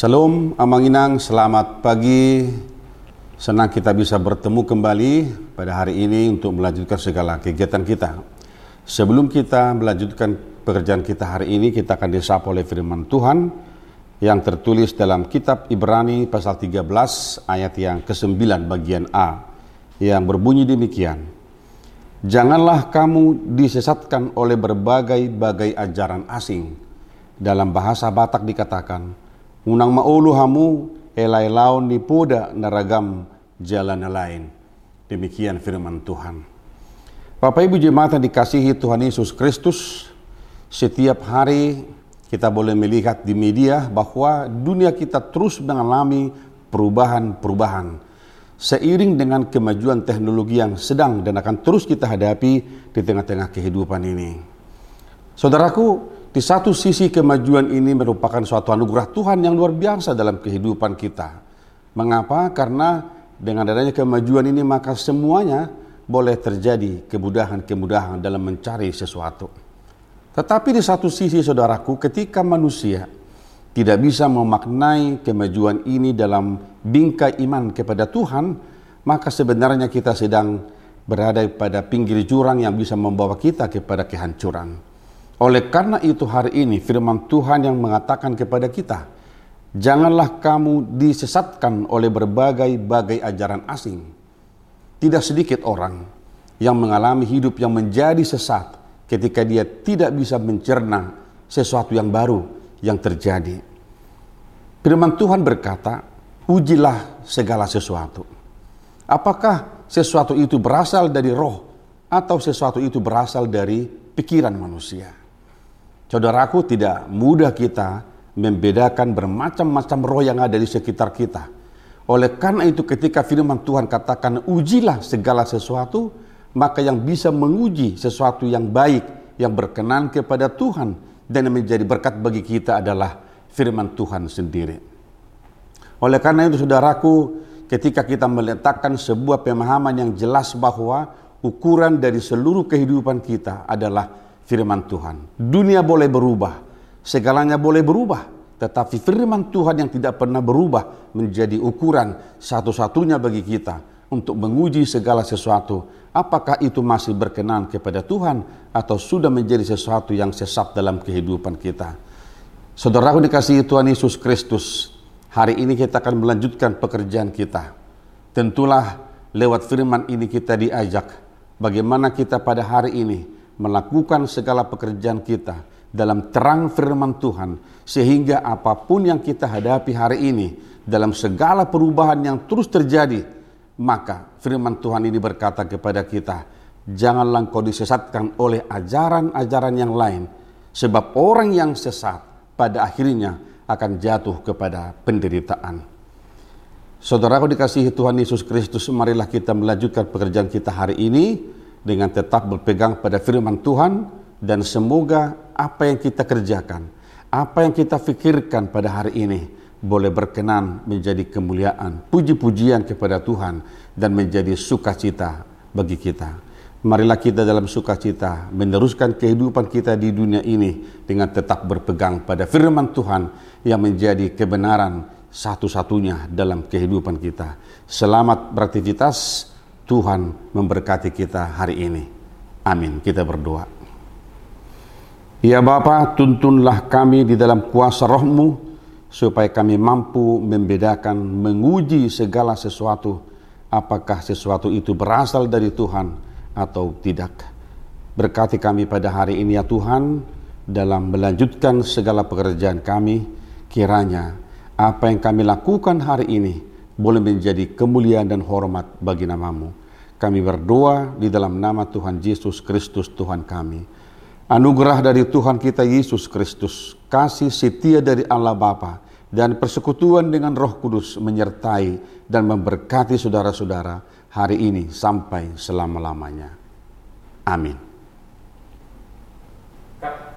Salam Amanginang, selamat pagi. Senang kita bisa bertemu kembali pada hari ini untuk melanjutkan segala kegiatan kita. Sebelum kita melanjutkan pekerjaan kita hari ini, kita akan disapa oleh firman Tuhan yang tertulis dalam kitab Ibrani pasal 13 ayat yang ke-9 bagian A yang berbunyi demikian. Janganlah kamu disesatkan oleh berbagai-bagai ajaran asing. Dalam bahasa Batak dikatakan, Unang maulu hamu elai laun di poda naragam jalan lain. Demikian firman Tuhan. Bapak Ibu jemaat yang dikasihi Tuhan Yesus Kristus, setiap hari kita boleh melihat di media bahwa dunia kita terus mengalami perubahan-perubahan. Seiring dengan kemajuan teknologi yang sedang dan akan terus kita hadapi di tengah-tengah kehidupan ini. Saudaraku, di satu sisi kemajuan ini merupakan suatu anugerah Tuhan yang luar biasa dalam kehidupan kita. Mengapa? Karena dengan adanya kemajuan ini maka semuanya boleh terjadi kemudahan-kemudahan dalam mencari sesuatu. Tetapi di satu sisi saudaraku ketika manusia tidak bisa memaknai kemajuan ini dalam bingkai iman kepada Tuhan, maka sebenarnya kita sedang berada pada pinggir jurang yang bisa membawa kita kepada kehancuran. Oleh karena itu hari ini firman Tuhan yang mengatakan kepada kita, janganlah kamu disesatkan oleh berbagai-bagai ajaran asing. Tidak sedikit orang yang mengalami hidup yang menjadi sesat ketika dia tidak bisa mencerna sesuatu yang baru yang terjadi. Firman Tuhan berkata, ujilah segala sesuatu. Apakah sesuatu itu berasal dari roh atau sesuatu itu berasal dari pikiran manusia? Saudaraku tidak mudah kita membedakan bermacam-macam roh yang ada di sekitar kita. Oleh karena itu ketika firman Tuhan katakan ujilah segala sesuatu, maka yang bisa menguji sesuatu yang baik, yang berkenan kepada Tuhan dan menjadi berkat bagi kita adalah firman Tuhan sendiri. Oleh karena itu saudaraku, ketika kita meletakkan sebuah pemahaman yang jelas bahwa ukuran dari seluruh kehidupan kita adalah firman Tuhan. Dunia boleh berubah, segalanya boleh berubah, tetapi firman Tuhan yang tidak pernah berubah menjadi ukuran satu-satunya bagi kita untuk menguji segala sesuatu. Apakah itu masih berkenan kepada Tuhan atau sudah menjadi sesuatu yang sesat dalam kehidupan kita? Saudaraku dikasihi Tuhan Yesus Kristus, hari ini kita akan melanjutkan pekerjaan kita. Tentulah lewat firman ini kita diajak bagaimana kita pada hari ini melakukan segala pekerjaan kita dalam terang firman Tuhan sehingga apa pun yang kita hadapi hari ini dalam segala perubahan yang terus terjadi maka firman Tuhan ini berkata kepada kita janganlah engkau disesatkan oleh ajaran-ajaran yang lain sebab orang yang sesat pada akhirnya akan jatuh kepada penderitaan. Saudaraku dikasihi Tuhan Yesus Kristus marilah kita melanjutkan pekerjaan kita hari ini dengan tetap berpegang pada firman Tuhan dan semoga apa yang kita kerjakan, apa yang kita pikirkan pada hari ini boleh berkenan menjadi kemuliaan, puji-pujian kepada Tuhan dan menjadi sukacita bagi kita. Marilah kita dalam sukacita meneruskan kehidupan kita di dunia ini dengan tetap berpegang pada firman Tuhan yang menjadi kebenaran satu-satunya dalam kehidupan kita. Selamat beraktivitas. Tuhan memberkati kita hari ini. Amin. Kita berdoa. Ya Bapa, tuntunlah kami di dalam kuasa rohmu, supaya kami mampu membedakan, menguji segala sesuatu, apakah sesuatu itu berasal dari Tuhan atau tidak. Berkati kami pada hari ini ya Tuhan, dalam melanjutkan segala pekerjaan kami, kiranya apa yang kami lakukan hari ini boleh menjadi kemuliaan dan hormat bagi namamu. Kami berdoa di dalam nama Tuhan Yesus Kristus Tuhan kami. Anugerah dari Tuhan kita Yesus Kristus, kasih setia dari Allah Bapa dan persekutuan dengan Roh Kudus menyertai dan memberkati saudara-saudara hari ini sampai selama-lamanya. Amin.